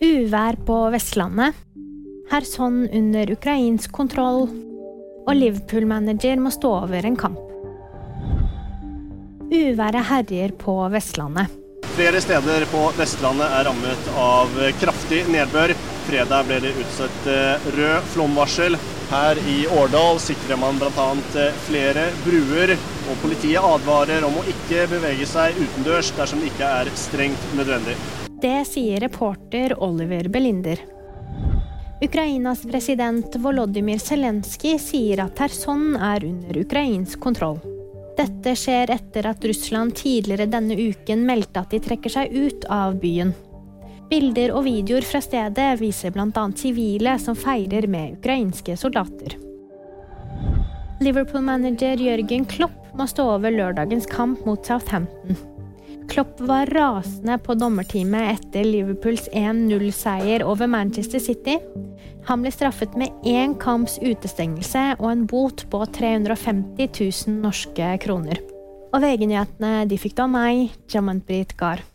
Uvær på Vestlandet. Kherson under ukrainsk kontroll. Og Liverpool-manager må stå over en kamp. Uværet herjer på Vestlandet. Flere steder på Vestlandet er rammet av kraftig nedbør. Fredag ble det utsatt eh, rød flomvarsel. Her i Årdal sikrer man bl.a. Eh, flere bruer, og politiet advarer om å ikke bevege seg utendørs dersom det ikke er strengt nødvendig. Det sier reporter Oliver Belinder. Ukrainas president Volodymyr Zelenskyj sier at Kherson er under ukrainsk kontroll. Dette skjer etter at Russland tidligere denne uken meldte at de trekker seg ut av byen. Bilder og videoer fra stedet viser bl.a. sivile som feirer med ukrainske soldater. Liverpool-manager Jørgen Klopp må stå over lørdagens kamp mot Southampton. Klopp var rasende på dommerteamet etter Liverpools 1-0-seier over Manchester City. Han ble straffet med én kamps utestengelse og en bot på 350 000 norske kroner. Og VG-nyhetene de fikk da meg, Jamanpreet Gahr.